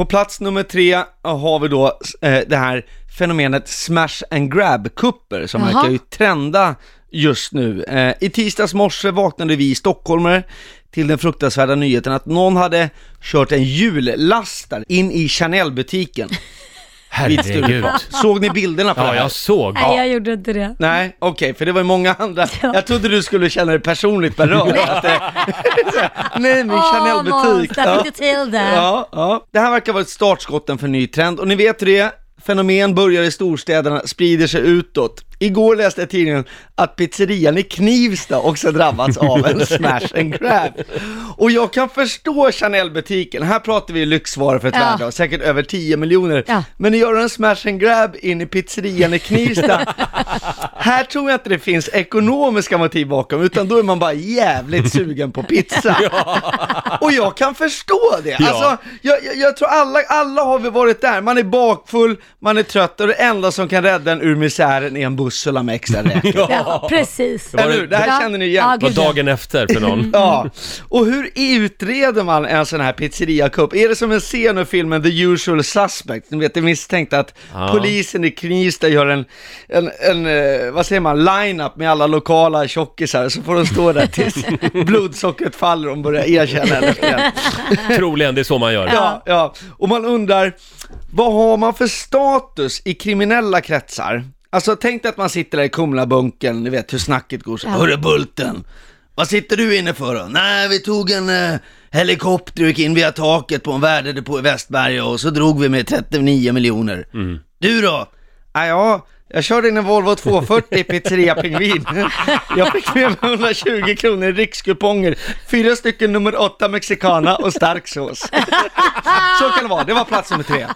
På plats nummer tre har vi då eh, det här fenomenet smash and grab-kupper som Jaha. verkar ju trenda just nu. Eh, I tisdags morse vaknade vi stockholmare till den fruktansvärda nyheten att någon hade kört en jullastare in i Chanel-butiken. Herregud. Såg ni bilderna på det Ja, här? jag såg. Nej, jag gjorde inte det. Nej, okej, för det var ju många andra. Ja. Jag trodde du skulle känna dig personligt berörd. Att det... Nej, min Chanel-butik. Åh, Måns, där fick du till det. Ja, ja. Det här verkar vara ett startskotten för en ny trend. Och ni vet hur det är, fenomen börjar i storstäderna, sprider sig utåt. Igår läste jag i tidningen att pizzerian i Knivsta också drabbats av en smash and grab. Och jag kan förstå Chanel-butiken, här pratar vi lyxvaror för ett Ja. värde av säkert över 10 miljoner. Ja. Men att göra en smash and grab in i pizzerian i Knivsta, här tror jag inte det finns ekonomiska motiv bakom, utan då är man bara jävligt sugen på pizza. Och jag kan förstå det. Ja. Alltså, jag, jag, jag tror alla, alla har vi varit där. Man är bakfull, man är trött och det enda som kan rädda en ur misären är en bussula med extra räkor. Ja, precis. var Eller det- hur? Det här Ja. känner ni igen. Ja, var ja. dagen efter för någon. Ja, och hur utreder man en sån här pizzeria-cup? Är det som en scen ur filmen The Usual Suspect? Ni vet, det misstänkta att Ja. polisen i Knivsta gör en, en, en eh, vad säger man, line-up med alla lokala tjockisar, så får de stå där tills blodsockret faller och de börjar erkänna Troligen, det är så man gör. Ja, ja. Och man undrar, vad har man för status i kriminella kretsar? Alltså tänk dig att man sitter där i Kumlabunken, ni vet hur snacket går så. Ja. Hörru Bulten, vad sitter du inne för då? Nej, vi tog en eh, helikopter och gick in via taket på en värdedepå i Västberga och så drog vi med 39 miljoner. Du då? Ah, ja, jag körde in en Volvo 240 Pizzeria Pingvin. Jag fick med mig 120 kronor i rikskuponger, fyra stycken nummer åtta mexicana och stark sås. Så kan det vara, det var plats nummer tre.